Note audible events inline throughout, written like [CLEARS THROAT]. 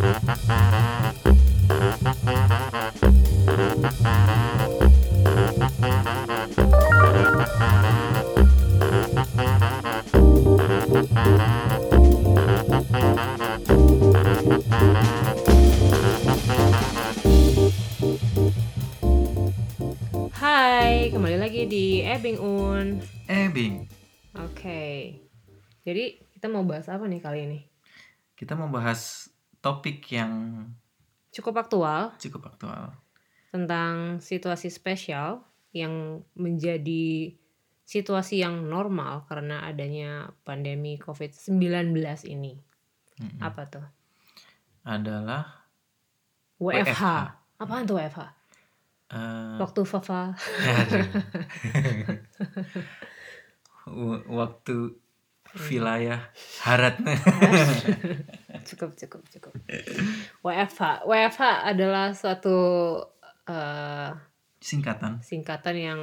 Hai, kembali lagi di Ebing Un. Eh, Bing, Oke. Jadi kita mau bahas apa nih kali ini? kita mau bahas topik yang Cukup aktual cukup aktual. tentang situasi spesial yang menjadi situasi yang normal karena adanya pandemi COVID-19 ini. Mm-mm. Apa tuh? Adalah WFH. WFH. Apaan tuh WFH? eh, Waktu Fafa. [LAUGHS] [LAUGHS] [LAUGHS] waktu wilayah harat. [LAUGHS] cukup cukup cukup. WFH. WFH adalah suatu eh, Singkatan. singkatan yang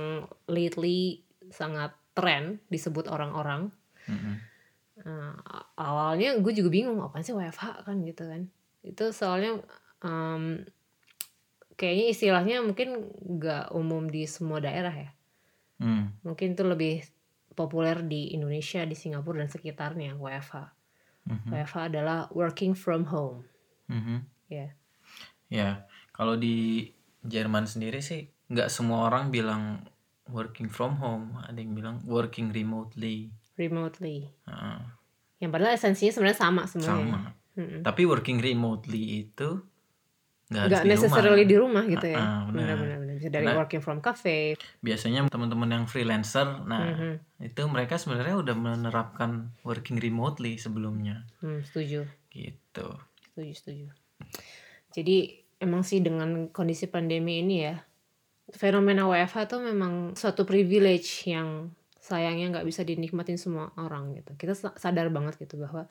lately sangat tren disebut orang-orang. Mm-mm. Nah, awalnya gue juga bingung apa sih WFH kan gitu kan. Itu soalnya em, kayaknya istilahnya mungkin nggak umum di semua daerah ya. Mm. Mungkin itu lebih populer di Indonesia, di Singapura dan sekitarnya WFH. Mhm. WFH adalah working from home. Mhm. Ya. Ya, kalau di Jerman sendiri sih nggak semua orang bilang working from home, ada yang bilang working remotely. remotely. Heeh, Yang padahal esensinya sebenarnya sama sebenarnya. sama. Mm-mm. Tapi working remotely itu nggak di necessarily rumah. di rumah gitu ya. Ah, ah, benar. Benar-benar. Bisa dari Karena- working from cafe. Biasanya teman-teman yang freelancer, nah Mhm. itu mereka sebenarnya udah menerapkan working remotely sebelumnya Hmm, setuju. gitu. Setuju, setuju. Jadi emang sih dengan kondisi pandemi ini ya, fenomena WFH tuh memang suatu privilege yang sayangnya nggak bisa dinikmatin semua orang gitu. Kita sa- sadar banget gitu bahwa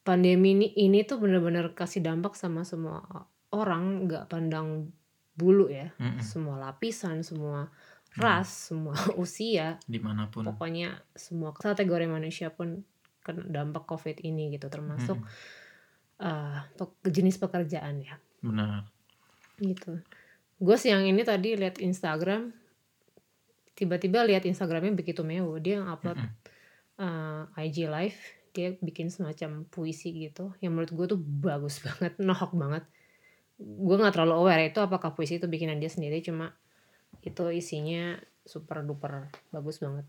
pandemi ini ini tuh bener-bener kasih dampak sama semua orang, nggak pandang bulu ya, Mm-mm. semua lapisan, semua ras, semua [LAUGHS] usia, Di mana pun. pokoknya semua kategori manusia pun kena dampak COVID ini gitu, termasuk eh, pe- jenis pekerjaan ya Benar. gitu gue siang ini tadi lihat Instagram tiba-tiba lihat Instagramnya begitu mewah dia upload Mm-mm. eh, IG live dia bikin semacam puisi gitu yang menurut gue tuh bagus [LAUGHS] banget nohok banget gue nggak terlalu aware itu apakah puisi itu bikinan dia sendiri cuma itu isinya super duper bagus banget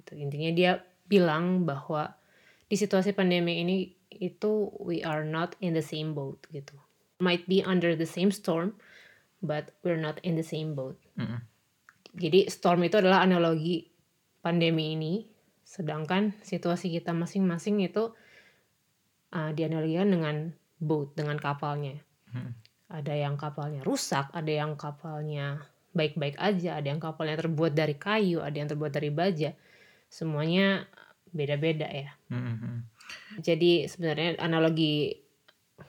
gitu. intinya dia bilang bahwa di situasi pandemi ini itu we are not in the same boat gitu might be under the same storm but we're not in the same boat Mm-mm. jadi storm itu adalah analogi pandemi ini, sedangkan situasi kita masing-masing itu uh, dianalogikan dengan boat, dengan kapalnya. Hmm. Ada yang kapalnya rusak, ada yang kapalnya baik-baik aja, ada yang kapalnya terbuat dari kayu, ada yang terbuat dari baja. Semuanya beda-beda ya. Mm-mm. Jadi sebenarnya analogi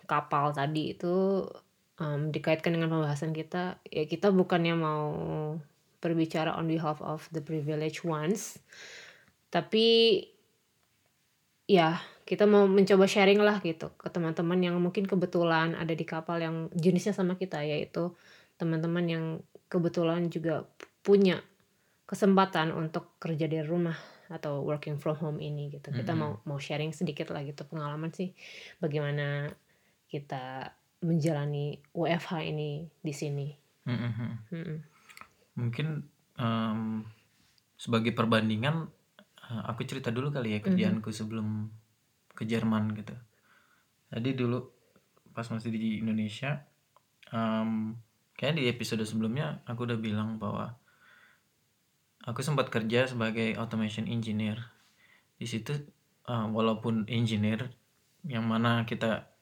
kapal tadi itu um, dikaitkan dengan pembahasan kita, ya kita bukannya mau berbicara on behalf of the privileged ones, tapi ya kita mau mencoba sharing lah gitu ke teman-teman yang mungkin kebetulan ada di kapal yang jenisnya sama kita, yaitu teman-teman yang kebetulan juga punya kesempatan untuk kerja dari rumah atau working from home ini gitu. Kita Mhm. mau mau sharing sedikit lah gitu pengalaman sih bagaimana kita menjalani WFH ini di sini. Mm-mm. Mm-mm. Mungkin em, sebagai perbandingan, eh, aku cerita dulu kali ya kerjaanku sebelum ke Jerman gitu. Jadi dulu pas masih di Indonesia, em, kayaknya di episode sebelumnya aku udah bilang bahwa aku sempat kerja sebagai automation engineer. Di situ eh, walaupun engineer yang mana kita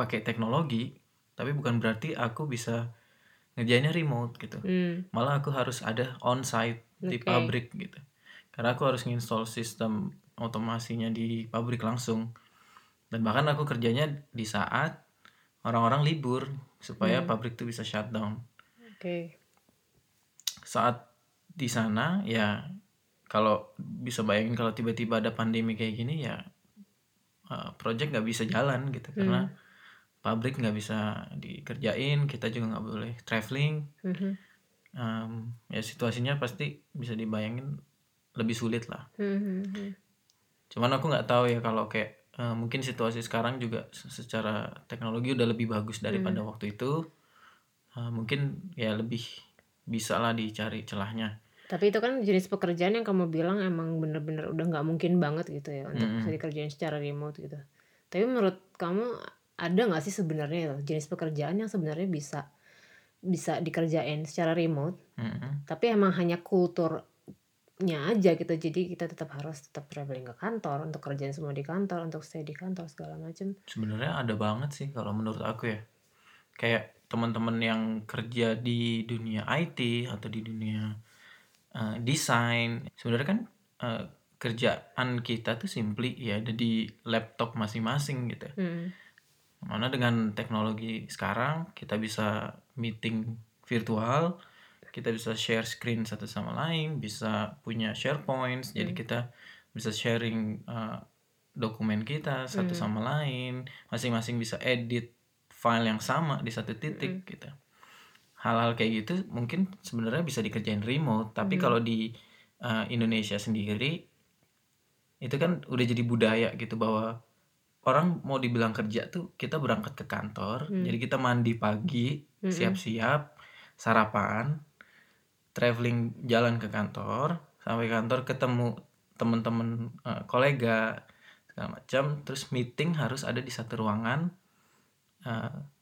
pakai teknologi, tapi bukan berarti aku bisa ngerjainnya remote gitu Hmm, malah aku harus ada on site di Oke. pabrik gitu karena aku harus nginstall sistem otomasinya di pabrik langsung dan bahkan aku kerjanya di saat orang-orang libur supaya Hmm. pabrik itu bisa shutdown Oke. saat di sana ya kalau bisa bayangin kalau tiba-tiba ada pandemi kayak gini ya uh, project nggak bisa jalan gitu karena pabrik nggak bisa dikerjain kita juga nggak boleh traveling Mhm. Em, ya situasinya pasti bisa dibayangin lebih sulit lah Mhm. Cuman aku nggak tahu ya kalau kayak eh, mungkin situasi sekarang juga se- secara teknologi udah lebih bagus daripada waktu itu Eh, mungkin ya lebih bisa lah dicari celahnya Tapi itu kan jenis pekerjaan yang kamu bilang emang bener-bener udah nggak mungkin banget gitu ya untuk Mm-mm. bisa dikerjain secara remote gitu. Tapi menurut kamu ada nggak sih sebenarnya jenis pekerjaan yang sebenarnya bisa bisa dikerjain secara remote, Mm-mm. tapi emang hanya kulturnya aja gitu. Jadi kita tetap harus tetap traveling ke kantor untuk kerjain semua di kantor, untuk stay di kantor segala macam. sebenarnya ada banget sih kalau menurut aku ya kayak teman-teman yang kerja di dunia IT atau di dunia eh, desain sebenarnya kan eh, kerjaan kita tuh simply ya ada di laptop masing-masing gitu Hmm. mana dengan teknologi sekarang kita bisa meeting virtual kita bisa share screen satu sama lain bisa punya SharePoint jadi kita bisa sharing eh, dokumen kita satu sama lain masing-masing bisa edit file yang sama di satu titik gitu. Hal-hal kayak gitu mungkin sebenarnya bisa dikerjain remote tapi kalau di eh, Indonesia sendiri itu kan udah jadi budaya gitu bahwa orang mau dibilang kerja tuh kita berangkat ke kantor jadi kita mandi pagi siap-siap sarapan traveling jalan ke kantor sampai kantor ketemu teman-teman eh, kolega segala macam terus meeting harus ada di satu ruangan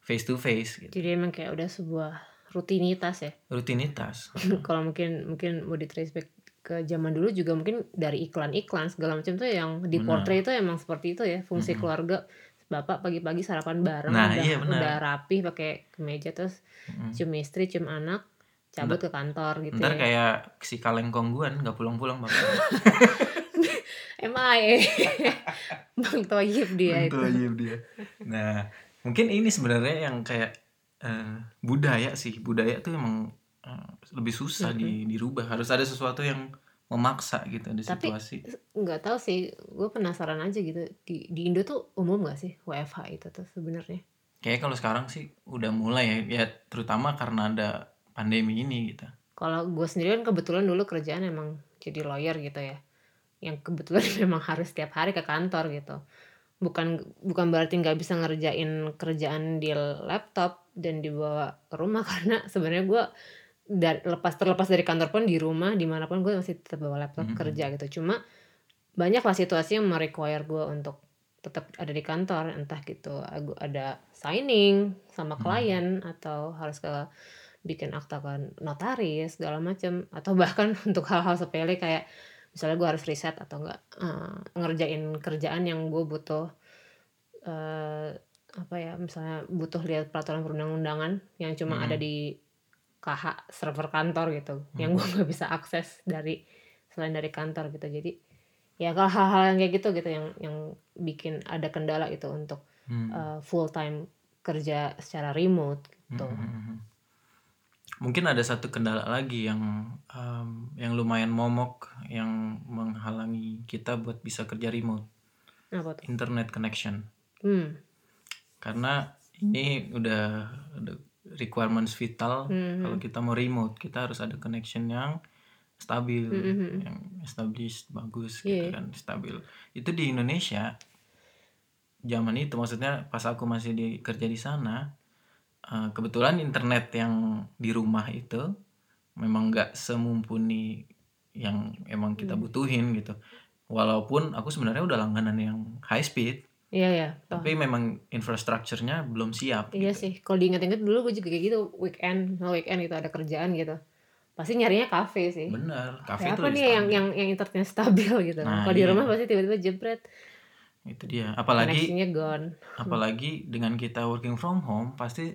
face to face gitu. Jadi emang kayak udah sebuah rutinitas ya. rutinitas. [LAUGHS] Kalau mungkin mungkin mau di trace back ke zaman dulu juga mungkin dari iklan-iklan segala macam tuh yang di portrait itu emang seperti itu ya fungsi keluarga. Bapak pagi-pagi sarapan bareng Nah, udah iya, udah rapi pakai kemeja terus cium istri cium anak cabut ke kantor gitu ntar ya. kayak si kaleng kongguan nggak pulang-pulang bapak [LAUGHS] MIA [LAUGHS] bang Toyib dia itu. Toyib dia. Nah, mungkin ini sebenarnya yang kayak eh, budaya sih. Budaya tuh emang eh, lebih susah di, dirubah. Harus ada sesuatu yang memaksa gitu di Tapi- situasi. nggak tahu sih. Gue penasaran aja gitu. Di di Indo tuh umum gak sih WFH itu tuh sebenarnya? Kayak kalau sekarang sih udah mulai ya, ya terutama karena ada pandemi ini gitu. Kalau gue sendiri kan kebetulan dulu kerjaan emang jadi lawyer gitu ya. Yang kebetulan [LAUGHS] memang harus setiap hari ke kantor gitu. Bukan bukan berarti nggak bisa ngerjain kerjaan di laptop dan dibawa ke rumah [LAUGHS] karena sebenarnya gue dari lepas terlepas dari kantor pun di rumah di mana pun gue masih tetap bawa laptop Mhm. kerja gitu. Cuma banyaklah situasi yang merequire gue untuk tetap ada di kantor entah gitu ada signing sama klien atau harus ke bikin akta kan notaris segala macam atau bahkan [LAUGHS] untuk hal-hal sepele kayak misalnya gue harus riset atau enggak eh, ngerjain kerjaan yang gue butuh eh apa ya misalnya butuh lihat peraturan perundang-undangan yang cuma Hmm. ada di KH server kantor gitu yang gue [LAUGHS] nggak bisa akses dari selain dari kantor gitu jadi ya kalau hal-hal yang kayak gitu gitu yang yang bikin ada kendala gitu untuk Hmm. eh, full time kerja secara remote gitu Mhm. Mungkin ada satu kendala lagi yang em, yang lumayan momok yang menghalangi kita buat bisa kerja remote, apa tuh internet connection. hmm karena ini udah, udah requirements vital Mhm. kalau kita mau remote kita harus ada connection yang stabil Mhm. yang established bagus Iya. gitu kan stabil itu di Indonesia zaman itu maksudnya pas aku masih di kerja di sana eh, kebetulan internet yang di rumah itu memang nggak semumpuni yang emang kita Hmm. butuhin gitu walaupun aku sebenarnya udah langganan yang high speed iya ya tapi memang infrastrukturnya belum siap Iya gitu. sih, kalau diinget-inget dulu gue juga kayak gitu weekend, no weekend itu ada kerjaan gitu. Pasti nyarinya kafe sih. bener kafe itu apa nih yang yang yang internetnya stabil [LAUGHS] gitu. Nah, kalau di iya. rumah pasti tiba-tiba jebret, itu dia apalagi gone. apalagi dengan kita working from home pasti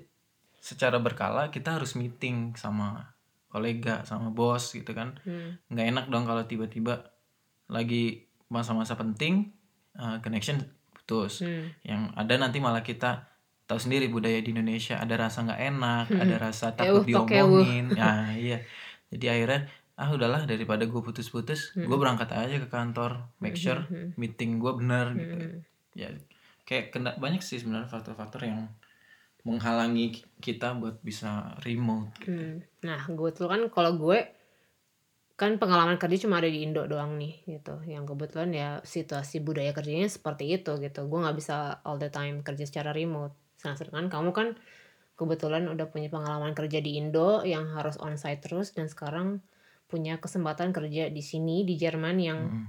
secara berkala kita harus meeting sama kolega sama bos gitu kan Hmm. nggak enak dong kalau tiba-tiba lagi masa-masa penting uh, connection putus Hmm. yang ada nanti malah kita tahu sendiri budaya di Indonesia ada rasa nggak enak ada rasa Ewuh, takut tokewuh. diomongin ya [LAUGHS] iya jadi akhirnya ah udahlah daripada gue putus-putus gue berangkat aja ke kantor make Hmm, sure meeting gue benar gitu Hmm. ya kayak kena banyak sih sebenarnya faktor-faktor yang menghalangi kita buat bisa remote Hmm. Nah, gue tuh kan kalau gue kan pengalaman kerja cuma ada di Indo doang nih gitu. Yang kebetulan ya situasi budaya kerjanya seperti itu gitu. Gue nggak bisa all the time kerja secara remote. Nah, sedangkan kamu kan kebetulan udah punya pengalaman kerja di Indo yang harus onsite terus dan sekarang punya kesempatan kerja di sini di Jerman yang Mm.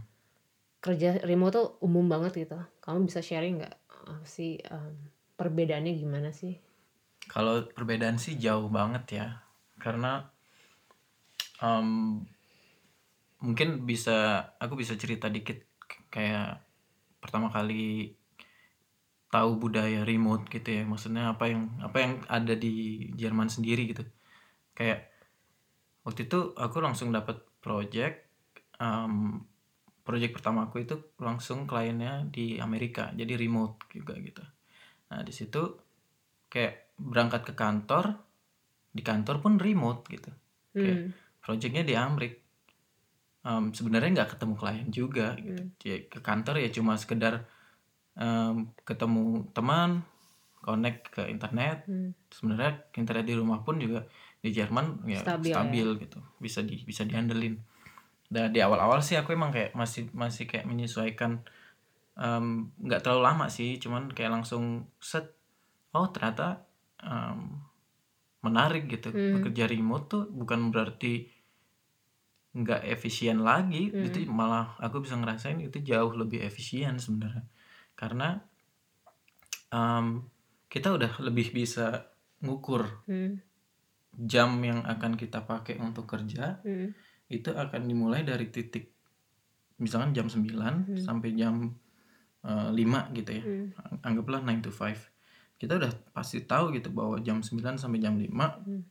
kerja remote tuh umum banget gitu. Kamu bisa sharing nggak apa sih em, perbedaannya gimana sih? Kalau perbedaan sih jauh banget ya, karena em, mungkin bisa aku bisa cerita dikit kayak pertama kali tahu budaya remote gitu ya, maksudnya apa yang apa yang ada di Jerman sendiri gitu. Kayak waktu itu aku langsung dapat project, em, project pertama aku itu langsung kliennya di Amerika, jadi remote juga gitu. Nah di situ kayak berangkat ke kantor, di kantor pun remote gitu. Kayak Hmm. projectnya di Amrik. Em, sebenarnya nggak ketemu klien juga gitu. Hmm. Ya, ke kantor ya cuma sekedar em, ketemu teman, connect ke internet. Hmm. Sebenarnya internet di rumah pun juga di Jerman ya Stabil stabil, ya. gitu, bisa di bisa diandelin. Dan di awal-awal sih aku emang kayak masih masih kayak menyesuaikan nggak terlalu lama sih, cuman kayak langsung set, oh ternyata em, menarik gitu. Hmm. Bekerja remote tuh bukan berarti nggak efisien lagi, Hmm. itu malah aku bisa ngerasain itu jauh lebih efisien sebenarnya. Karena em, kita udah lebih bisa ngukur Hmm. jam yang akan kita pakai untuk kerja Hmm. itu akan dimulai dari titik misalkan jam 9 Hmm. sampai jam eh, 5 gitu ya. Hmm. Anggaplah 9 to 5. Kita udah pasti tahu gitu bahwa jam 9 sampai jam 5 Hmm.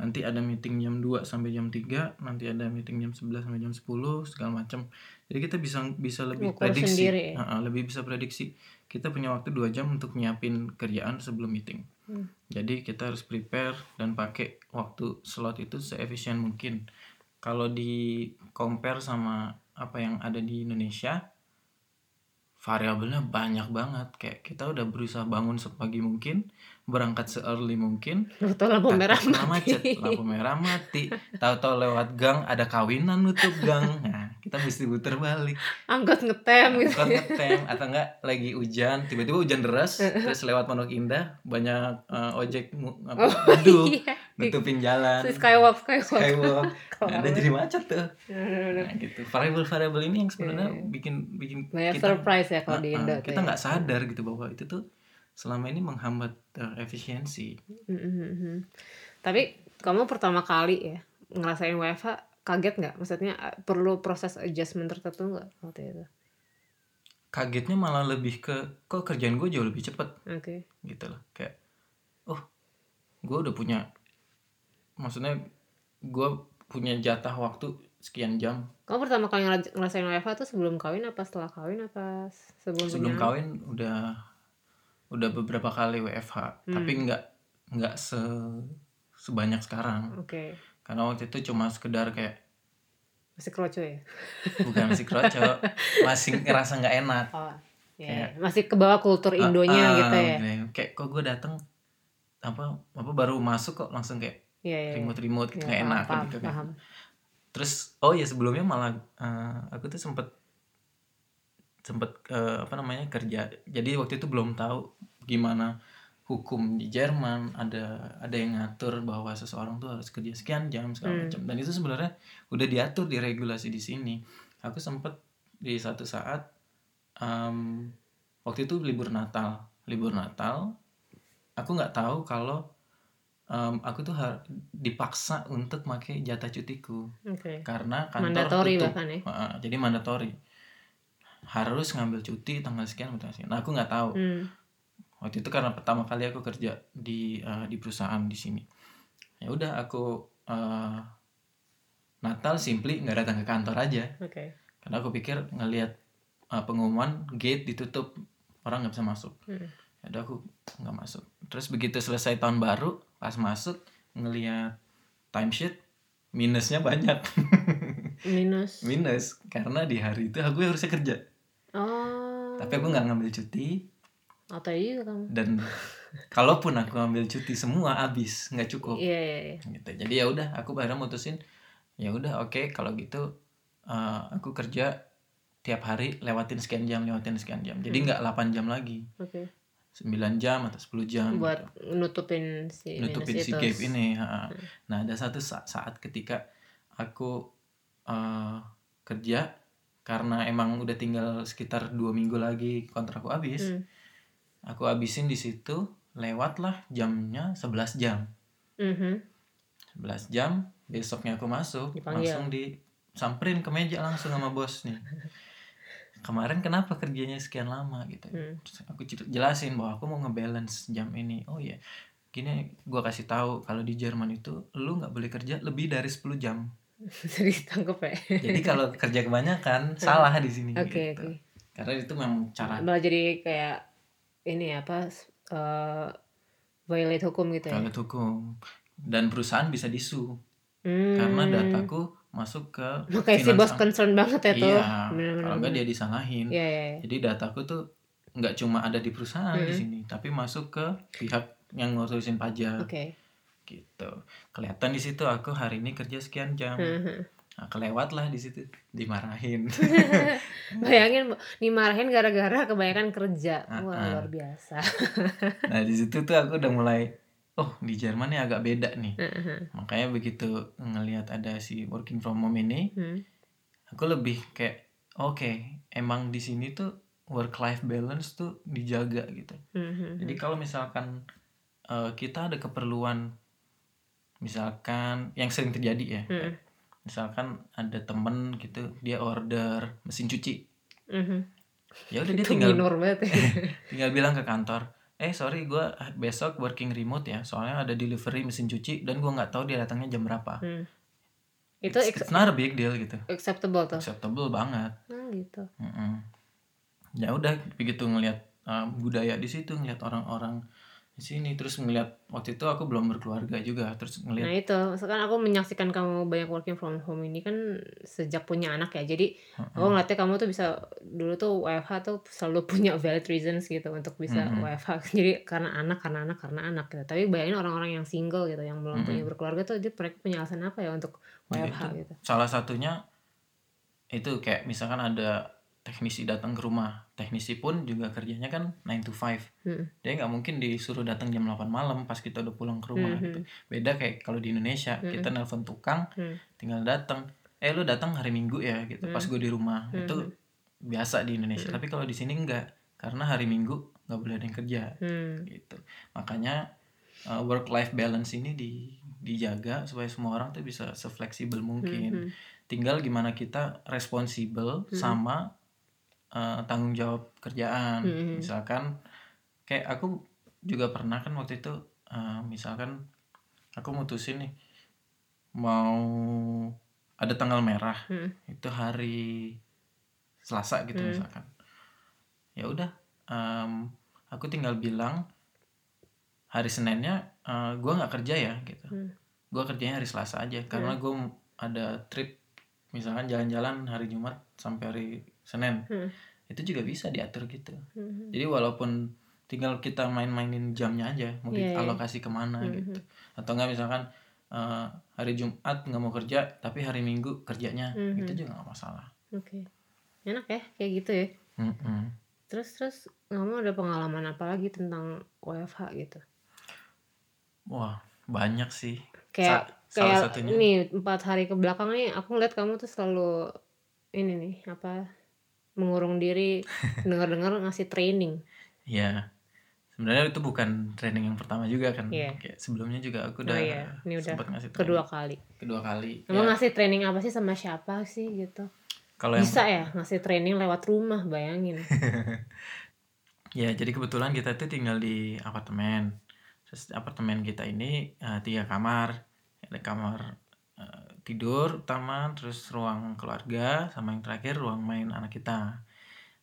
nanti ada meeting jam 2 sampai jam 3, nanti ada meeting jam 11 sampai jam 10 segala macam. Jadi kita bisa bisa lebih Ngukur prediksi, sendiri? Ha-ha, lebih bisa prediksi. Kita punya waktu 2 jam untuk nyiapin kerjaan sebelum meeting. Hmm. Jadi kita harus prepare dan pakai waktu slot itu seefisien mungkin. Kalau di compare sama apa yang ada di Indonesia, variabelnya banyak banget. Kayak kita udah berusaha bangun sepagi mungkin, berangkat se-early mungkin, Tahu lampu merah kena macet, mati. lampu merah mati, tahu-tahu lewat gang ada kawinan nutup gang. Nah, kita mesti puter balik. Angkot ngetem gitu. Angkot ngetem atau enggak lagi hujan, tiba-tiba hujan deras, [LAUGHS] terus lewat Pondok Indah banyak eh, ojek apa, Oh [LAUGHS] neduh, iya. nutupin jalan. Si skywalk skywalk. Skywalk. [LAUGHS] Nah, udah jadi macet tuh. Nah, gitu. Variabel-variabel ini yang sebenarnya Iya. bikin bikin Banyak surprise ya kalau di Uh-uh, Indo tuh kita ya. nggak sadar gitu bahwa itu tuh selama ini menghambat eh, efisiensi. Mhm. Tapi kamu pertama kali ya ngerasain WFH kaget nggak? Maksudnya eh, perlu proses adjustment tertentu nggak waktu itu? Kagetnya malah lebih ke kok kerjaan gue jauh lebih cepet Oke. gitu loh. Kayak oh gue udah punya maksudnya gue punya jatah waktu sekian jam Kamu pertama kali ngera- ngerasain WFH tuh sebelum kawin apa setelah kawin apa sebelum sebelum punya? kawin udah udah beberapa kali WFH Hmm. tapi nggak nggak se sebanyak sekarang Oke. Karena waktu itu cuma sekedar kayak Masih kroco ya? bukan masih kroco [LAUGHS] masih ngerasa nggak enak Oh. Ya, Kayak- masih ke bawah kultur Indonya Ah, gitu ya. kayak, kayak kok gue datang apa apa baru masuk kok langsung kayak Iya, iya. iya. remote remote gitu Ya, nggak paham, enak paham, gitu kan. terus oh ya sebelumnya malah eh, aku tuh sempet sempet eh, apa namanya kerja jadi waktu itu belum tahu gimana hukum di Jerman ada ada yang ngatur bahwa seseorang tuh harus kerja sekian jam segala Hmm. macam dan itu sebenarnya udah diatur di regulasi di sini aku sempet di satu saat em, waktu itu libur Natal libur Natal aku nggak tahu kalau em, aku tuh har- dipaksa untuk pakai jatah cutiku Oke. karena kantor Mandatori tutup bahkan ya. Heeh, jadi mandatori harus ngambil cuti tanggal sekian tanggal sekian. Nah aku nggak tahu Hmm. Waktu itu karena pertama kali aku kerja di eh, di perusahaan di sini. Ya udah aku eh, Natal simply nggak datang ke kantor aja Oke. karena aku pikir ngelihat eh, pengumuman gate ditutup orang nggak bisa masuk. Hmm. Ya udah aku nggak masuk. Terus begitu selesai tahun baru pas masuk ngelihat timesheet minusnya banyak [LAUGHS] Minus. minus karena di hari itu aku harusnya kerja Oh. tapi aku nggak ngambil cuti Atau juga kamu. dan [LAUGHS] kalaupun aku ambil cuti semua habis nggak cukup Iya iya iya. gitu jadi ya udah aku akhirnya mutusin ya udah oke kalau gitu eh, aku kerja tiap hari lewatin sekian jam lewatin sekian jam jadi Hmm. nggak 8 jam lagi Oke. 9 jam atau 10 jam Buat gitu. nutupin si nutupin si itu. gap ini ha. nah ada satu sa- saat ketika aku eh, kerja karena emang udah tinggal sekitar dua minggu lagi kontrakku habis Hmm. Aku habisin di situ lewatlah jamnya 11 jam Mhm. 11 jam besoknya aku masuk Dipanggil. langsung disamperin ke meja langsung sama bos nih kemarin kenapa kerjanya sekian lama gitu Hmm. Terus aku jelasin bahwa aku mau ngebalance jam ini oh iya gini gua kasih tahu kalau di Jerman itu lu nggak boleh kerja lebih dari 10 jam [LAUGHS] Serius tangkep ya. jadi kalau kerja kebanyakan salah di sini Oke gitu. oke. karena itu memang cara Malah jadi kayak ini apa eh violate hukum gitu ya. kalau hukum dan perusahaan bisa disu Hmm. karena dataku masuk ke Makanya si bos concern banget ya tuh. iya kalau enggak dia disalahin Iya iya. Jadi dataku tuh nggak cuma ada di perusahaan di Mm. sini, tapi masuk ke pihak yang ngurusin pajak Oke. gitu. Kelihatan di situ aku hari ini kerja sekian jam. Mhm. Nah, kelewat lah di situ, dimarahin. [LAUGHS] Bayangin dimarahin gara-gara kebanyakan kerja. Wah, Ah, ah. luar biasa. [LAUGHS] nah, di situ tuh aku udah mulai oh, di Jerman nih agak beda nih. Mhm. Makanya begitu ngelihat ada si working from home ini, Hmm. aku lebih kayak oke, emang di sini tuh work life balance tuh dijaga gitu. Mhm. Jadi kalau misalkan eh, kita ada keperluan, misalkan yang sering terjadi ya, Mhm. Misalkan ada temen gitu dia order mesin cuci, Mhm. ya udah dia tinggal ya. [LAUGHS] tinggal bilang ke kantor, eh sorry gue besok working remote ya, soalnya ada delivery mesin cuci dan gue nggak tahu dia datangnya jam berapa. Hmm. Itu It's, it's not a big deal gitu, acceptable tuh. acceptable banget. Nah, gitu. Ya udah begitu ngelihat eh, budaya di situ, ngelihat orang-orang di sini, terus ngelihat waktu itu aku belum berkeluarga juga, terus ngelihat Nah itu, misalkan aku menyaksikan kamu banyak working from home ini kan sejak punya anak ya. Jadi aku ngeliatnya kamu tuh bisa dulu tuh WFH tuh selalu [LAUGHS] punya valid reasons gitu untuk bisa. WFH. [LAUGHS] Jadi karena anak, karena anak, karena anak gitu. Tapi bayangin orang-orang yang single gitu, yang belum punya berkeluarga tuh dia mereka punya alasan apa ya untuk WFH itu. gitu. salah satunya itu kayak misalkan ada teknisi datang ke rumah teknisi pun juga kerjanya kan 9 to 5 Hmm. dia nggak mungkin disuruh datang jam 8 malam pas kita udah pulang ke rumah Mhm. gitu beda kayak kalau di Indonesia Mhm. kita nelpon tukang Hmm. tinggal datang eh lu datang hari Minggu ya gitu pas gue di rumah itu Mhm. biasa di Indonesia tapi kalau di sini enggak karena hari Minggu nggak boleh ada yang kerja Hmm. gitu makanya work life balance ini di dijaga supaya semua orang tuh bisa sefleksibel mungkin Mhm. tinggal gimana kita responsibel sama uh, tanggung jawab kerjaan Mhm. misalkan kayak aku juga pernah kan waktu itu uh, misalkan aku mutusin nih mau ada tanggal merah Hmm. itu hari Selasa gitu Hmm. misalkan ya udah em, aku tinggal bilang hari Seninnya eh, gua nggak kerja ya gitu Hmm. gua kerjanya hari Selasa aja karena gue ada trip misalkan jalan-jalan hari Jumat sampai hari Senin Hmm. itu juga bisa diatur gitu Mhm. jadi walaupun tinggal kita main-mainin jamnya aja mau Iya, iya. dialokasi ke mana Mhm. gitu atau enggak misalkan eh, hari Jumat nggak mau kerja tapi hari Minggu kerjanya Mhm. itu juga nggak masalah Oke. Enak ya kayak gitu ya. Mm-mm. Terus terus kamu ada pengalaman apa lagi tentang WFH gitu? wah banyak sih Kayak Sa- salah kayak satunya. nih empat hari ke belakang nih aku ngeliat kamu tuh selalu ini nih apa mengurung diri [LAUGHS] dengar-dengar ngasih training. ya sebenarnya itu bukan training yang pertama juga kan Iya. Kayak sebelumnya juga aku Oh udah iya, ini udah sempat ngasih kedua training. kali. kedua kali Emang Ya, ngasih training apa sih sama siapa sih gitu? kalau yang Bisa ya ngasih training lewat rumah, bayangin. [LAUGHS] Ya, jadi kebetulan kita tuh tinggal di apartemen. Terus apartemen kita ini eh, tiga kamar. Ada kamar tidur utama, terus ruang keluarga, sama yang terakhir ruang main anak kita.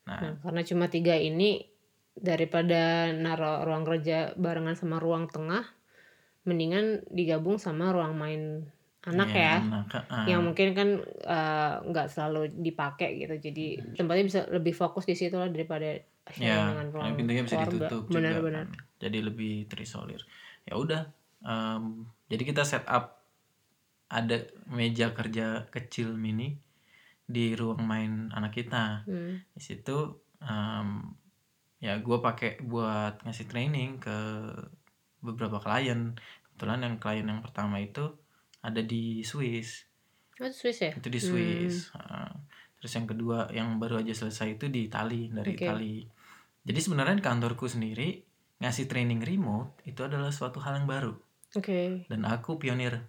Nah, Nah, karena cuma tiga ini daripada naruh ruang kerja barengan sama ruang tengah, mendingan digabung sama ruang main anak ya. anak, eh, yang mungkin kan eh, nggak selalu dipakai gitu jadi tempatnya bisa lebih fokus di situ lah daripada ya dengan ruang pintunya bisa keluarga. ditutup juga Benar-benar. kan. jadi lebih terisolir ya udah em, jadi kita set up ada meja kerja kecil mini di ruang main anak kita. Hmm. di situ em, ya gue pakai buat ngasih training ke beberapa klien. Kebetulan yang klien yang pertama itu ada di Swiss. Oh, itu Swiss ya? itu di Swiss. Uh, terus yang kedua yang baru aja selesai itu di Itali dari Oke. Itali. Jadi sebenarnya kantorku sendiri ngasih training remote itu adalah suatu hal yang baru. Oke. dan aku pionir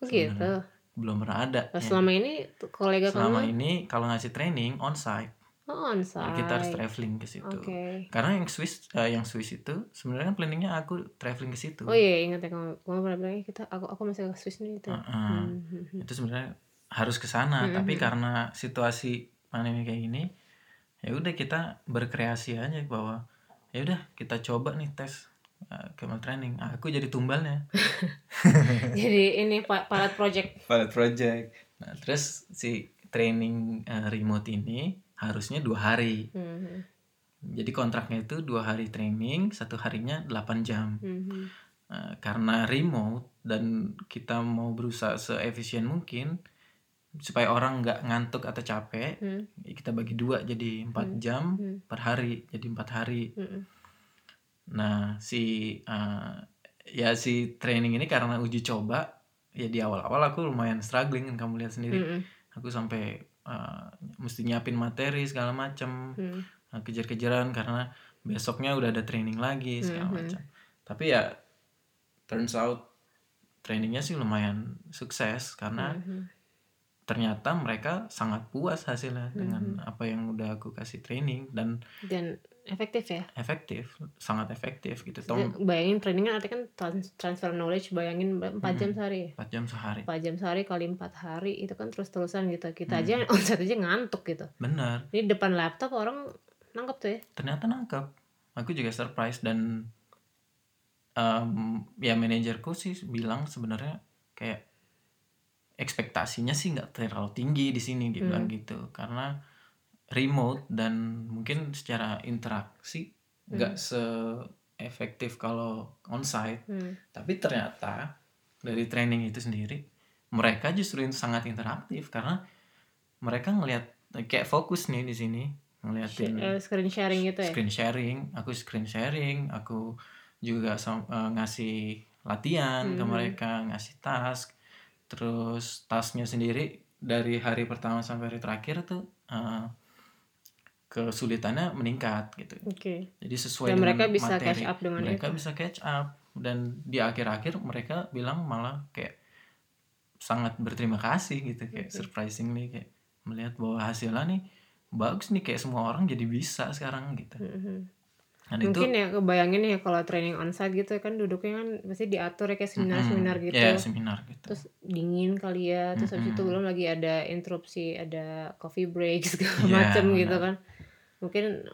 Oh gitu. Sebenarnya. belum pernah ada Nah, ya. selama ini kolega selama kamu ini kalau ngasih training onsite oh, on jadi kita harus traveling ke situ Oke. karena yang Swiss eh, yang Swiss itu sebenarnya kan planningnya aku traveling ke situ Oh iya, ingat ya kamu, kamu pernah bilang kita aku aku masih ke Swiss nih itu. Heeh. Hmm, hmm, hmm. itu sebenarnya harus ke sana Mm-mm. tapi karena situasi pandemi kayak gini ya udah kita berkreasi aja bahwa ya udah kita coba nih tes uh, camel training. Ah, aku jadi tumbalnya. [LAUGHS] Jadi ini pilot project. pilot project. Nah terus si training uh, remote ini harusnya dua hari. Hmm, jadi kontraknya itu dua hari training satu harinya 8 jam. Hmm, hmm. Nah, karena remote dan kita mau berusaha seefisien mungkin supaya orang nggak ngantuk atau capek Hmm, ya kita bagi dua jadi empat Hmm. jam hmm, per hari jadi empat hari. Hmm, nah si uh, ya si training ini karena uji coba ya di awal-awal aku lumayan struggling kan kamu lihat sendiri hmm, aku sampai uh, mesti nyiapin materi segala macam hmm. uh, kejar-kejaran karena besoknya udah ada training lagi segala Mhm. macam tapi ya turns out trainingnya sih lumayan sukses karena Hmm, ternyata mereka sangat puas hasilnya dengan Mhm. apa yang udah aku kasih training dan Dan efektif ya. efektif sangat efektif gitu Tom bayangin training kan artinya kan trans- transfer knowledge bayangin 4 jam sehari. 4 jam sehari 4 jam sehari kali 4 hari itu kan terus-terusan gitu. Kita Hmm. aja [LAUGHS] onsite aja ngantuk gitu. bener Ini depan laptop orang nangkep tuh ya. ternyata nangkep aku juga surprise dan em, ya manajerku sih bilang sebenarnya kayak ekspektasinya sih nggak terlalu tinggi di sini dia bilang Hmm. gitu karena remote dan mungkin secara interaksi nggak se efektif kalau onsite Hmm. tapi ternyata dari training itu sendiri mereka justru sangat interaktif karena mereka ngelihat kayak fokus nih di sini ngeliatin Eh, screen sharing gitu ya. screen sharing aku screen sharing aku juga eh, ngasih latihan ke Mhm. mereka ngasih task terus tasknya sendiri dari hari pertama sampai hari terakhir tuh eh, kesulitannya meningkat gitu Oke. jadi sesuai Dan dengan mereka bisa materi catch up dengan mereka itu. bisa catch up dan di akhir-akhir mereka bilang malah kayak sangat berterima kasih gitu kayak Oke. surprisingly kayak melihat bahwa hasilnya nih bagus nih kayak semua orang jadi bisa sekarang gitu Mhm. dan itu Mungkin ya kebayangin ya kalau training onsite gitu kan duduknya kan pasti diatur ya kayak seminar-seminar gitu. ya seminar gitu Terus dingin kali ya, terus habis itu belum lagi ada interupsi, ada coffee break [LAUGHS] segala Iya, macam gitu kan. Mungkin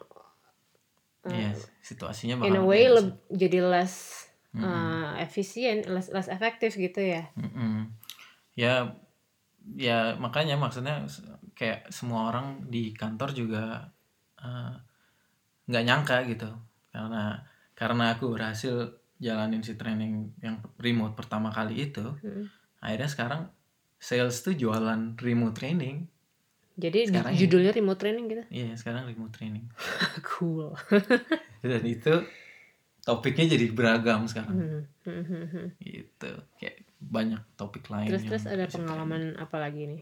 uh, Iya, situasinya in a way leb- jadi less uh, efisien, less less efektif gitu ya. Mm-mm. ya ya makanya maksudnya kayak semua orang di kantor juga eh, nggak nyangka gitu karena karena aku berhasil jalanin si training yang remote pertama kali itu Mm. akhirnya sekarang sales tuh jualan remote training Jadi di- Sekarang ya. judulnya remote training gitu. iya sekarang remote training [LAUGHS] cool. [LAUGHS] dan itu topiknya jadi beragam sekarang Hmm, hmm, hmm, hmm. gitu kayak banyak topik lain Terus terus ada pengalaman apa lagi nih?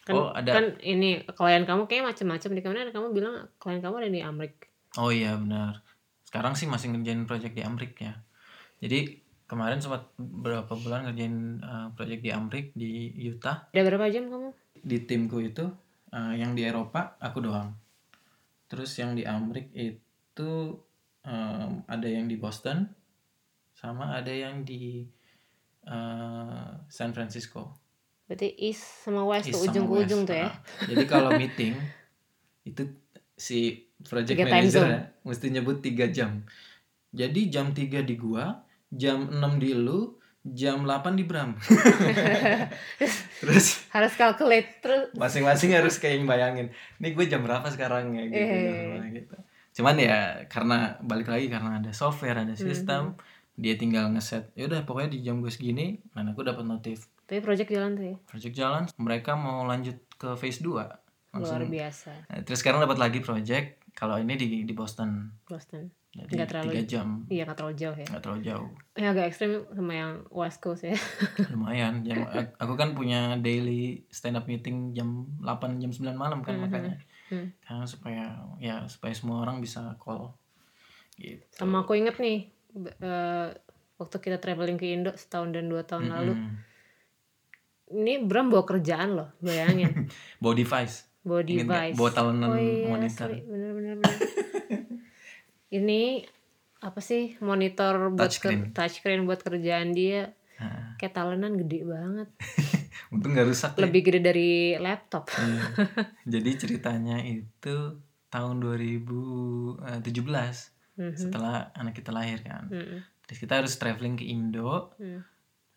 Kan, Oh, ada. kan ini klien kamu kayak macam-macam di ke mana kamu bilang klien kamu ada di Amrik. Oh iya benar. Sekarang sih masih ngerjain project di Amrik ya. Jadi kemarin sempat beberapa bulan ngerjain uh, project di Amrik di Utah. Ada berapa jam kamu? Di timku itu uh, yang di Eropa aku doang. Terus yang di Amrik itu um, ada yang di Boston sama ada yang di uh, San Francisco. Berarti east sama west East tuh ujung ke ujung tuh ya. Ah, Jadi kalau meeting [LAUGHS] itu si project Tiga manager ya, mesti nyebut tiga jam. Jadi jam 3 di gua, jam 6 di lu, jam 8 di Bram. [LAUGHS] Terus Harus calculate terus masing-masing harus kayak bayangin, nih gue jam berapa sekarang ya gitu, Eh. gitu. cuman ya karena balik lagi karena ada software ada sistem dia tinggal ngeset ya udah pokoknya di jam gue segini dan aku dapat notif Tapi project jalan tuh ya. project jalan mereka mau lanjut ke phase 2 langsung Luar biasa. Nah, terus sekarang dapat lagi project kalau ini di di Boston Boston. Jadi Nggak terlalu- tiga jam Iya nggak terlalu jauh ya. nggak terlalu jauh Ya agak ekstrim sama yang West Coast ya. [LAUGHS] lumayan jam aku kan punya daily stand up meeting jam 8 jam 9 malam kan Mhm. makanya Hmm. karena supaya ya supaya semua orang bisa call gitu Sama aku inget nih eh, waktu kita traveling ke Indo setahun dan dua tahun lalu. Mm-mm. Ini Bram bawa kerjaan loh, bayangin. [LAUGHS] bawa device bawa device. bawa talenan oh iya, monitor bener bener. Ini apa sih monitor buat Touchscreen. ker- touchscreen buat kerjaan dia Nah, kayak talenan gede banget [LAUGHS] untung nggak rusak ya. lebih gede dari laptop Iya. [LAUGHS] jadi ceritanya itu tahun 2017 Mhm. setelah anak kita lahir kan Mm-mm. terus kita harus traveling ke Indo Hmm.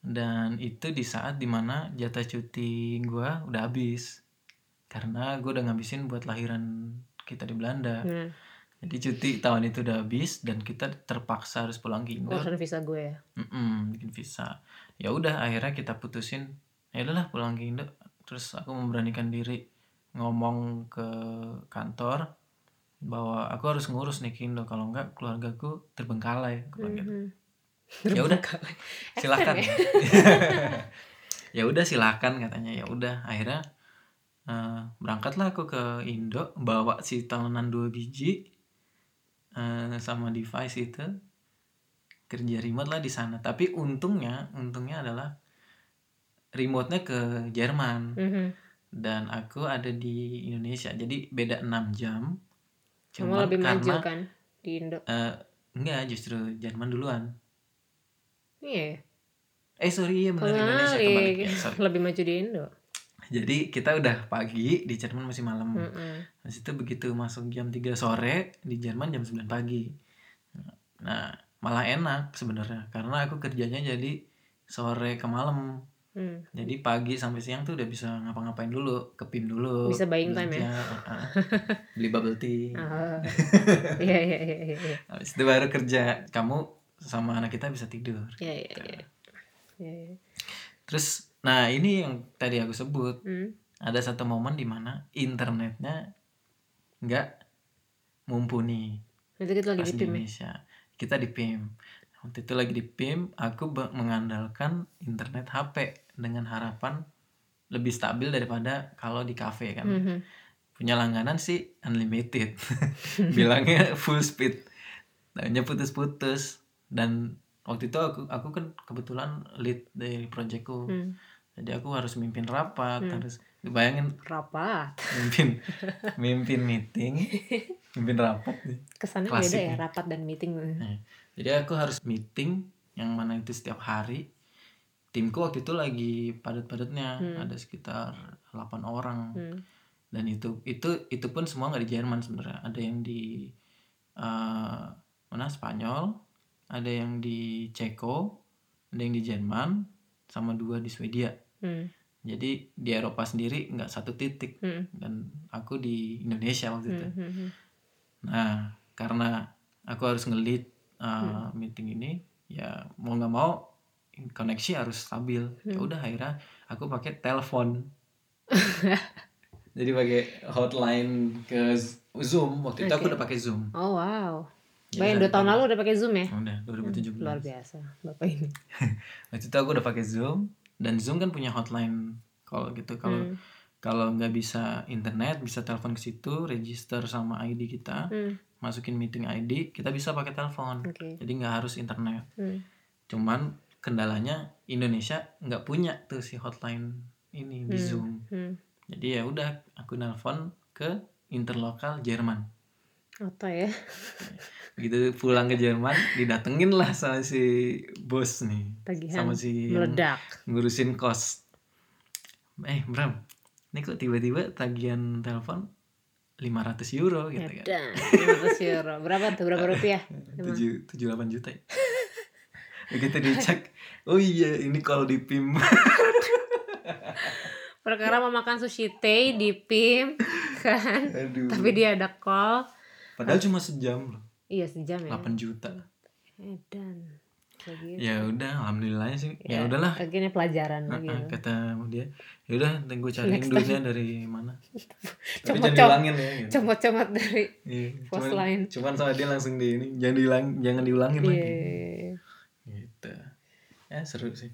dan itu di saat di mana jatah cuti gua udah habis karena gue udah ngabisin buat lahiran kita di Belanda Nah, jadi cuti tahun itu udah habis dan kita terpaksa harus pulang ke Indo urusan visa gue ya? Mm-mm, bikin visa. Ya udah akhirnya kita putusin ya udahlah pulang ke Indo. Terus aku memberanikan diri ngomong ke kantor bahwa aku harus ngurus nih ke Indo. Kalau enggak keluargaku terbengkalai bilang gitu. Mhm. ya udah. [LAUGHS] Silakan. Ekstrem [LAUGHS] ya? Udah silakan katanya. Ya udah akhirnya eh, berangkatlah aku ke Indo bawa si talenan dua biji eh, sama device itu kerja remote lah di sana tapi untungnya untungnya adalah remote-nya ke Jerman Mhm. dan aku ada di Indonesia jadi beda 6 jam Kamu lebih maju karena kan di Indo eh, enggak justru Jerman duluan iya ya? eh sorry iya benar. Indonesia kebalik ya, sorry. lebih maju di Indo Jadi kita udah pagi di Jerman masih malam. Mm-mm. Habis itu begitu masuk jam 3 sore di Jerman jam 9 pagi. Nah, malah enak sebenarnya karena aku kerjanya jadi sore ke malam. Hmm. Jadi pagi sampai siang tuh udah bisa ngapa-ngapain dulu, ke PIM dulu. Bisa buying time ya? ah, [LAUGHS] beli bubble tea. Oh. [LAUGHS] Iya iya iya iya iya. Habis itu baru kerja. Kamu sama anak kita bisa tidur. Iya iya iya. Iya, iya. Terus nah ini yang tadi aku sebut Hmm. ada satu momen di mana internetnya nggak mumpuni Itu kita lagi di PIM ya? Indonesia. Kita di PIM. Waktu itu lagi di PIM, aku mengandalkan internet HP dengan harapan lebih stabil daripada kalau di cafe kan. Mhm. Punya langganan sih unlimited. [LAUGHS] Bilangnya full speed. Taunya putus-putus dan waktu itu aku aku kan kebetulan lead dari projectku. Hmm. Jadi aku harus mimpin rapat, Hmm. harus bayangin Rapat. mimpin [LAUGHS] mimpin meeting, mimpin rapat. Kesannya Klasik beda ya nih. rapat dan meeting. Nah, Jadi aku harus meeting yang mana itu setiap hari. Timku waktu itu lagi padat-padatnya, Hmm. ada sekitar 8 orang. Hmm. Dan itu itu itu pun semua nggak di Jerman sebenarnya. Ada yang di eh, mana Spanyol, ada yang di Ceko, ada yang di Jerman, sama dua di Swedia. Hmm. Jadi di Eropa sendiri nggak satu titik Hmm. dan aku di Indonesia waktu itu. Hmm. Hmm. Nah, karena aku harus ngelit uh, Hmm. meeting ini, ya mau nggak mau koneksi harus stabil. Ya Hmm. udah akhirnya aku pakai telepon. [LAUGHS] Jadi pakai hotline ke Zoom. Waktu itu aku udah pakai Zoom. Oh wow. Jadi Bayang dua tahun lalu udah pakai Zoom ya? Udah 2017. Luar biasa bapak ini. [LAUGHS] Waktu itu aku udah pakai Zoom dan Zoom kan punya hotline call gitu. Kalau Hmm. kalau nggak bisa internet, bisa telepon ke situ, register sama ID kita, Hmm. masukin meeting ID, kita bisa pakai telepon. Oke. Jadi nggak harus internet. Hmm. Cuman kendalanya Indonesia nggak punya tuh si hotline ini di Hmm. Zoom. Hmm. Jadi ya udah aku nelpon ke interlokal Jerman. Apa ya? Begitu pulang ke Jerman didatengin lah sama si bos nih. Tagihan Sama si meledak. ngurusin kos. Eh Bram, ini kok tiba-tiba tagihan telepon 500 euro gitu kan. Dan 500 euro. Berapa tuh? Berapa rupiah? [LAUGHS] Emang? 7 78 juta ya. [LAUGHS] Begitu dicek, oh iya ini kalau di PIM Perkara mau makan sushi tei di PIM kan. Aduh. Tapi dia ada call padahal cuma sejam loh. Iya sejam ya. 8 juta. Edan. Gitu. Ya udah alhamdulillahnya sih. Ya, Ya, udahlah. akhirnya pelajaran Heeh, ya. kata dia. Ya udah nanti gue cariin Next duitnya dari mana. [LAUGHS] Tapi jangan diulangin ya gitu. comot-comot dari Iya, Post cuman, line. cuman sama dia langsung di ini jangan diulang jangan diulangin iya. Lagi gitu. Ya seru sih.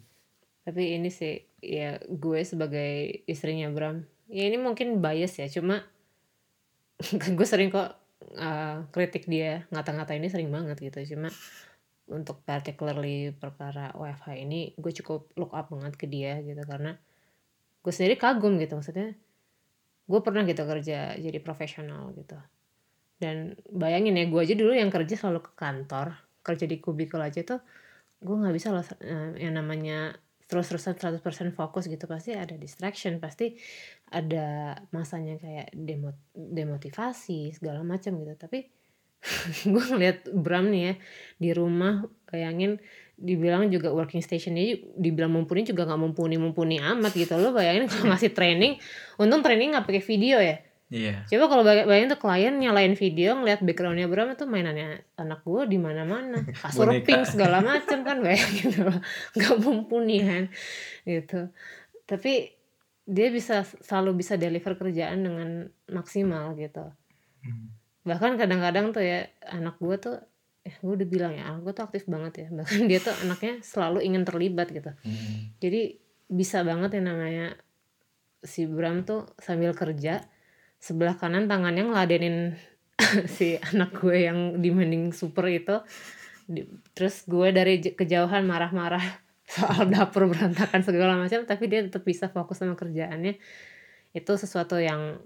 Tapi ini sih ya gue sebagai istrinya Bram ya ini mungkin bias ya cuma [LAUGHS] gue sering kok uh, kritik dia ngata-ngata ini sering banget gitu. Cuma untuk particularly perkara WFH ini gue cukup look up banget ke dia gitu. Karena gue sendiri kagum gitu maksudnya gue pernah gitu kerja jadi profesional gitu. Dan bayangin ya gue aja dulu yang kerja selalu ke kantor kerja di kubikel aja tuh gue nggak bisa loh eh, yang namanya terus-terusan 100% fokus gitu pasti ada distraction pasti ada masanya kayak demo demotivasi segala macam gitu. Tapi [LAUGHS] gue ngeliat Bram nih ya di rumah bayangin dibilang juga working stationnya dibilang mumpuni juga nggak mumpuni mumpuni amat gitu lo bayangin kalau ngasih training untung training nggak pakai video ya iya. Coba kalau bayangin tuh klien nyalain video ngeliat backgroundnya Bram itu mainannya anak gue di mana-mana. [LAUGHS] Kasur Boneka. pink segala macam kan bayangin loh [LAUGHS] nggak mumpuni kan gitu. Tapi dia bisa selalu bisa deliver kerjaan dengan maksimal gitu. Hmm. bahkan kadang-kadang tuh ya anak gue tuh eh gue udah bilang ya anak gue tuh aktif banget ya. Bahkan dia tuh anaknya selalu ingin terlibat gitu. Hmm. jadi bisa banget yang namanya si Bram tuh sambil kerja sebelah kanan tangannya ngeladenin [LAUGHS] si anak gue yang demanding super itu. Di- terus gue dari kejauhan marah-marah [LAUGHS] soal dapur berantakan segala macam tapi dia tetap bisa fokus sama kerjaannya. Itu sesuatu yang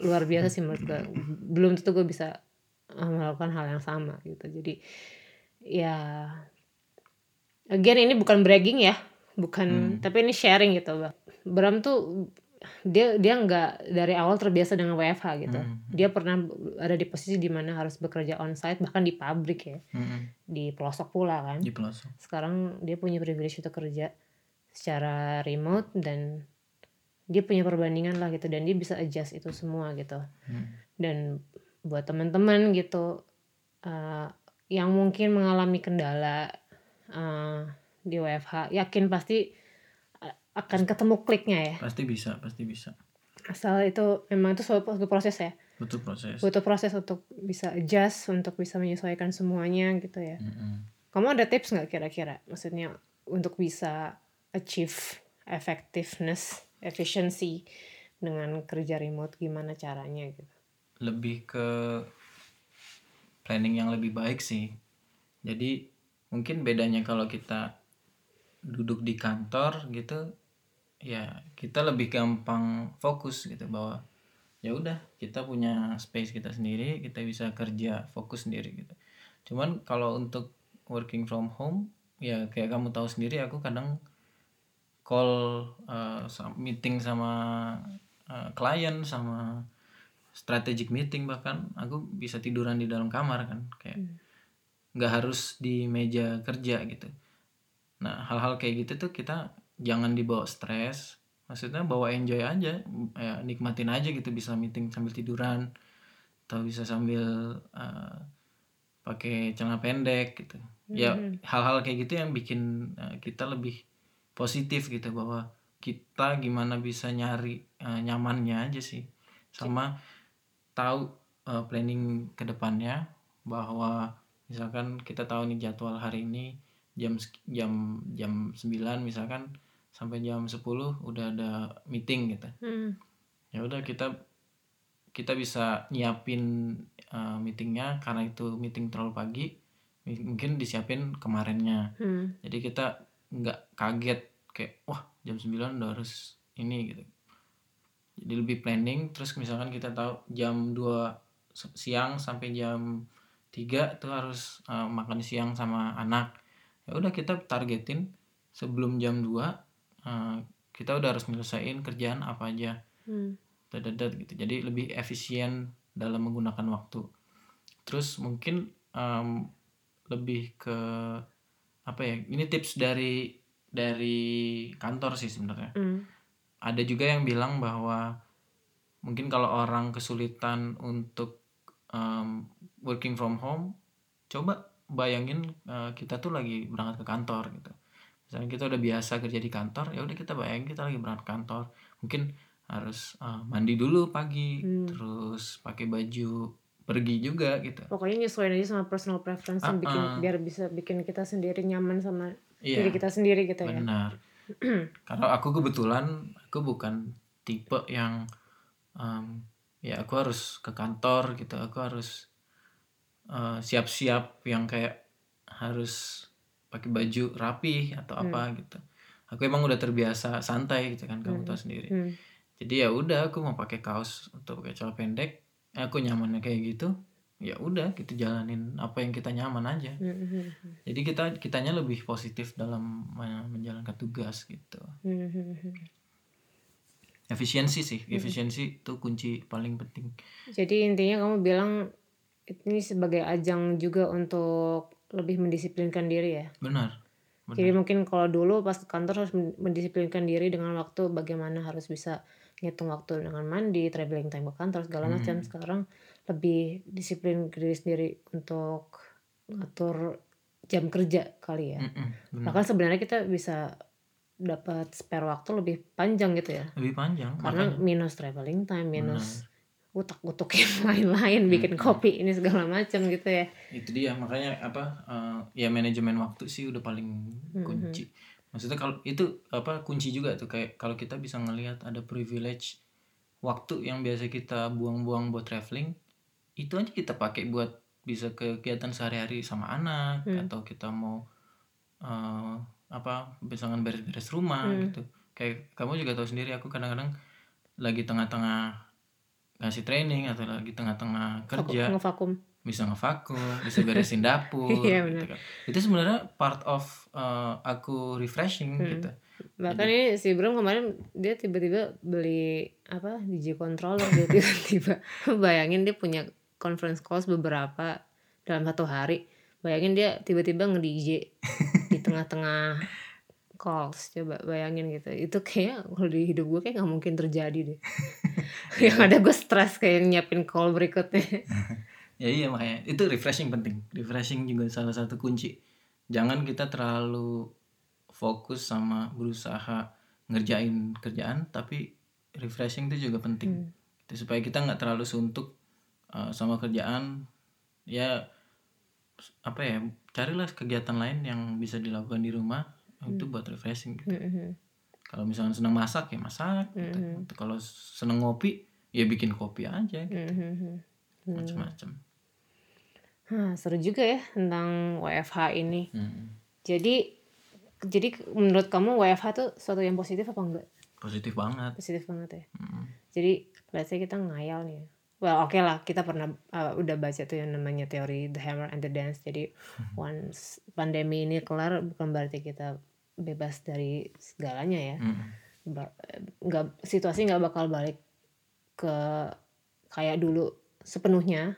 luar biasa sih menurut gue. Belum tentu gue bisa uh, melakukan hal yang sama gitu. Jadi ya again ini bukan bragging ya bukan tapi ini sharing gitu. Bang. Bram tuh dia dia nggak dari awal terbiasa dengan WFH gitu Hmm. dia pernah ada di posisi di mana harus bekerja onsite bahkan di pabrik ya Hmm. di pelosok pula kan di pelosok sekarang dia punya privilege untuk kerja secara remote dan dia punya perbandingan lah gitu dan dia bisa adjust itu semua gitu Hmm. dan buat teman-teman gitu eh, yang mungkin mengalami kendala eh, di WFH yakin pasti akan ketemu kliknya ya? Pasti bisa pasti bisa. Asal itu memang itu suatu proses ya? Butuh proses. Butuh proses untuk bisa adjust untuk bisa menyesuaikan semuanya gitu ya? Hmm. kamu ada tips nggak kira-kira? Maksudnya untuk bisa achieve effectiveness efficiency dengan kerja remote gimana caranya gitu? Lebih ke planning yang lebih baik sih. Jadi mungkin bedanya kalau kita duduk di kantor gitu ya kita lebih gampang fokus gitu bahwa ya udah kita punya space kita sendiri kita bisa kerja fokus sendiri gitu. Cuman kalau untuk working from home ya kayak kamu tahu sendiri aku kadang call uh, meeting sama uh, klien sama strategic meeting bahkan aku bisa tiduran di dalam kamar kan kayak nggak harus di meja kerja gitu. Nah hal-hal kayak gitu tuh kita jangan dibawa stres. Maksudnya bawa enjoy aja. Ya, nikmatin aja gitu bisa meeting sambil tiduran atau bisa sambil uh, pakai celana pendek gitu. Ya hal-hal kayak gitu yang bikin uh, kita lebih positif gitu bahwa kita gimana bisa nyari uh, nyamannya aja sih. Sama tahu uh, planning ke depannya bahwa misalkan kita tahu nih jadwal hari ini jam jam jam 9 misalkan sampai jam 10 udah ada meeting gitu. Hmm. ya udah kita kita bisa nyiapin uh, meetingnya karena itu meeting terlalu pagi. Mungkin disiapin kemarinnya. Hmm. jadi kita nggak kaget kayak wah jam 9 udah harus ini gitu. Jadi lebih planning terus misalkan kita tahu jam 2 s- siang sampai jam 3 tuh harus uh, makan siang sama anak. Ya udah kita targetin sebelum jam 2 uh, kita udah harus nyelesain kerjaan apa aja. Hmm. gitu. Jadi lebih efisien dalam menggunakan waktu. Terus mungkin em, lebih ke apa ya ini tips dari dari kantor sih sebenarnya. Hmm. ada juga yang bilang bahwa mungkin kalau orang kesulitan untuk um, working from home coba bayangin uh, kita tuh lagi berangkat ke kantor gitu misalnya kita udah biasa kerja di kantor ya udah kita bayangin kita lagi berangkat kantor mungkin harus uh, mandi dulu pagi Hmm. terus pakai baju pergi juga gitu Pokoknya nyesuaiin aja sama personal preference yang bikin Uh-uh. biar bisa bikin kita sendiri nyaman sama iya diri kita sendiri gitu ya. benar [CLEARS THROAT] karena aku kebetulan aku bukan tipe yang um, ya aku harus ke kantor gitu aku harus uh, siap-siap yang kayak harus pakai baju rapi atau Hmm. apa gitu. Aku emang udah terbiasa santai gitu kan kamu tahu sendiri. Hmm. jadi ya udah aku mau pakai kaos atau pakai celana pendek aku nyamannya kayak gitu ya udah kita jalanin apa yang kita nyaman aja. Hmm, hmm, jadi kita kitanya lebih positif dalam menjalankan tugas gitu. Hmm, hmm, hmm. efisiensi sih efisiensi itu kunci paling penting. Jadi intinya kamu bilang ini sebagai ajang juga untuk lebih mendisiplinkan diri ya. benar benar Jadi mungkin kalau dulu pas ke kantor harus men- mendisiplinkan diri dengan waktu bagaimana harus bisa ngitung waktu dengan mandi, traveling time ke kantor segala Hmm. macam. Sekarang lebih disiplin ke diri sendiri untuk ngatur jam kerja kali ya. Mm-mm, Bahkan sebenarnya kita bisa dapat spare waktu lebih panjang gitu ya. lebih panjang Karena makanya minus traveling time, minus utak-utuk yang lain-lain, [LAUGHS] bikin Hmm. kopi ini segala macam gitu ya. itu dia makanya apa uh, ya manajemen waktu sih udah paling Hmm, kunci maksudnya kalau itu apa kunci juga tuh kayak kalau kita bisa ngelihat ada privilege waktu yang biasa kita buang-buang buat traveling itu aja kita pakai buat bisa ke kegiatan sehari-hari sama anak Hmm. atau kita mau uh, apa misalkan beres-beres rumah Hmm. gitu kayak kamu juga tahu sendiri aku kadang-kadang lagi tengah-tengah ngasih training atau lagi tengah-tengah kerja Ngevakum. bisa ngevakum, bisa beresin dapur, [LAUGHS] Iya, gitu benar. kan. Itu sebenarnya part of uh, aku refreshing Hmm. gitu. Bahkan ini si Bram kemarin dia tiba-tiba beli apa DJ controller dia [LAUGHS] tiba-tiba bayangin dia punya conference calls beberapa dalam satu hari. Bayangin dia tiba-tiba nge-DJ di tengah-tengah calls. Coba bayangin gitu. Itu kayak kalau di hidup gue kayak nggak mungkin terjadi deh. [LAUGHS] Yang ada gue stres kayak nyiapin call berikutnya. [LAUGHS] Ya iya makanya itu refreshing penting. Refreshing juga salah satu kunci. Jangan kita terlalu fokus sama berusaha ngerjain kerjaan, tapi refreshing itu juga penting. Hmm. Gitu, supaya kita nggak terlalu suntuk uh, sama kerjaan. Ya apa ya carilah kegiatan lain yang bisa dilakukan di rumah itu buat refreshing gitu. Mhm. kalau misalnya seneng masak ya masak gitu. Mhm. Atau kalau seneng ngopi ya bikin kopi aja gitu. Mhm. macam-macam Hah, seru juga ya tentang WFH ini. Hmm. Jadi jadi menurut kamu WFH tuh suatu yang positif apa enggak? positif banget Positif banget ya. Hmm. Jadi let's say kita ngayal nih. Well, oke lah, kita pernah uh, udah baca tuh yang namanya teori The Hammer and the Dance. Jadi once pandemi ini kelar bukan berarti kita bebas dari segalanya ya. Hmm. Nggak situasi nggak bakal balik ke kayak dulu sepenuhnya.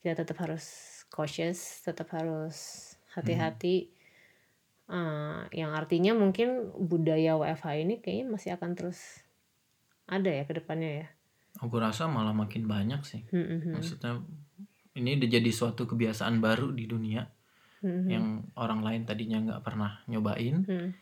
Kita tetap harus cautious, tetap harus hati-hati. Eh, yang artinya mungkin budaya WFH ini kayaknya masih akan terus ada ya ke depannya ya. aku rasa malah makin banyak sih hmm, hmm. maksudnya ini udah jadi suatu kebiasaan baru di dunia Hmm, hmm. yang orang lain tadinya nggak pernah nyobain Hmm.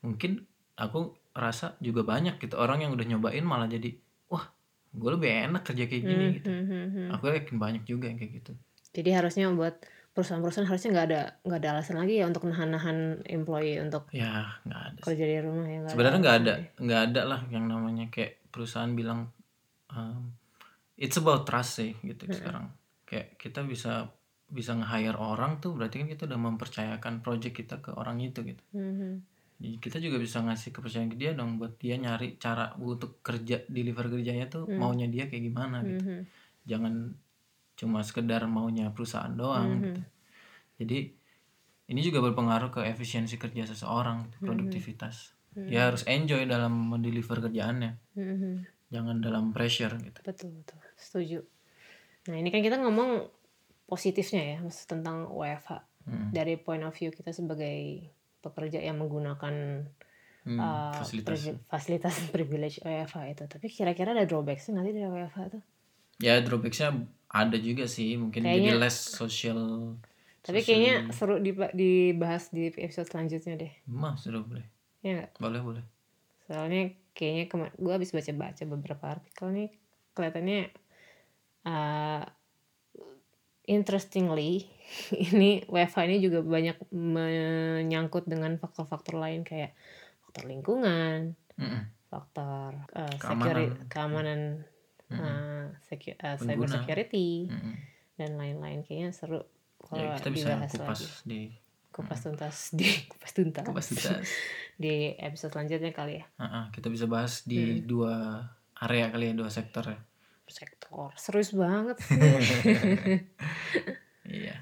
mungkin aku rasa juga banyak gitu orang yang udah nyobain malah jadi wah gue lebih enak kerja kayak gini Hmm, gitu. Hmm, hmm, hmm. aku yakin banyak juga yang kayak gitu. Jadi harusnya buat perusahaan-perusahaan harusnya nggak ada nggak ada alasan lagi ya untuk nahan-nahan employee untuk ya nggak ada kerja di rumah ya nggak sebenarnya nggak ada nggak ada lah yang namanya kayak perusahaan bilang um, it's about trust sih gitu sekarang. Kayak kita bisa bisa nge-hire orang tuh berarti kan kita udah mempercayakan project kita ke orang itu gitu ya. Hmm, hmm. jadi kita juga bisa ngasih kepercayaan ke dia dong buat dia nyari cara untuk kerja deliver kerjanya tuh maunya dia kayak gimana gitu Hmm, hmm. jangan cuma sekedar maunya perusahaan doang Mhm. gitu jadi ini juga berpengaruh ke efisiensi kerja seseorang gitu, produktivitas ya harus enjoy dalam mendeliver kerjaannya Hmm, hmm. jangan dalam pressure gitu Betul betul setuju. Nah ini kan kita ngomong positifnya ya tentang WFH Hmm. dari point of view kita sebagai pekerja yang menggunakan Hmm, uh, fasilitas privi- fasilitas [LAUGHS] privilege WFH itu. Tapi kira-kira ada drawbacksnya nanti dari WFH tuh? ya drawbacksnya ada juga sih mungkin jadi Kayaknya- less social Tapi kayaknya seru diba- dibahas di episode selanjutnya deh. mah sudah boleh Ya boleh boleh Soalnya kayaknya gue habis baca-baca beberapa artikel nih kelihatannya uh, interestingly [LAUGHS] ini WFH ini juga banyak menyangkut dengan faktor-faktor lain kayak faktor lingkungan, Mm-mm. faktor uh, Keamanan. securi- keamanan, uh, secu- uh, cyber security Mm-mm. dan lain-lain. Kayaknya seru kalau ya kita bisa dibahas kupas lagi. di kupas tuntas di [LAUGHS] kupas tuntas. Kupas tuntas. [LAUGHS] Di episode selanjutnya kali ya. Ah, ah, kita bisa bahas di dua area kali ya dua sektor ya sektor. Serius banget [LAUGHS] iya.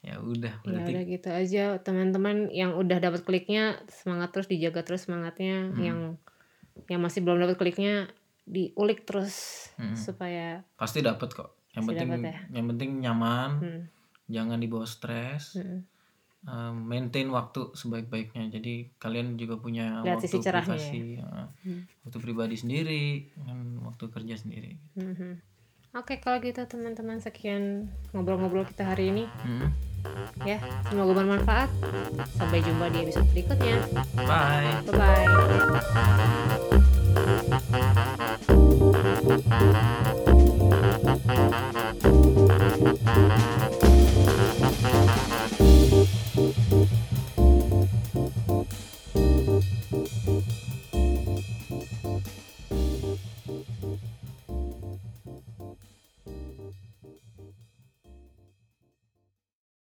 Ya udah ya berarti udah gitu aja teman-teman yang udah dapat kliknya semangat terus dijaga terus semangatnya. Hmm. yang yang masih belum dapat kliknya diulik terus Hmm. supaya pasti dapat kok. Yang penting dapet ya. yang penting nyaman hmm, jangan dibawa stres. Hmm, maintain waktu sebaik-baiknya. Jadi kalian juga punya Lihat waktu sisi cerahnya ya. privasi uh, Hmm. waktu pribadi sendiri dan waktu kerja sendiri. Hmm, oke kalau gitu teman-teman sekian ngobrol-ngobrol kita hari ini. Hmm. ya semoga bermanfaat. Sampai jumpa di episode berikutnya. Bye. Bye bye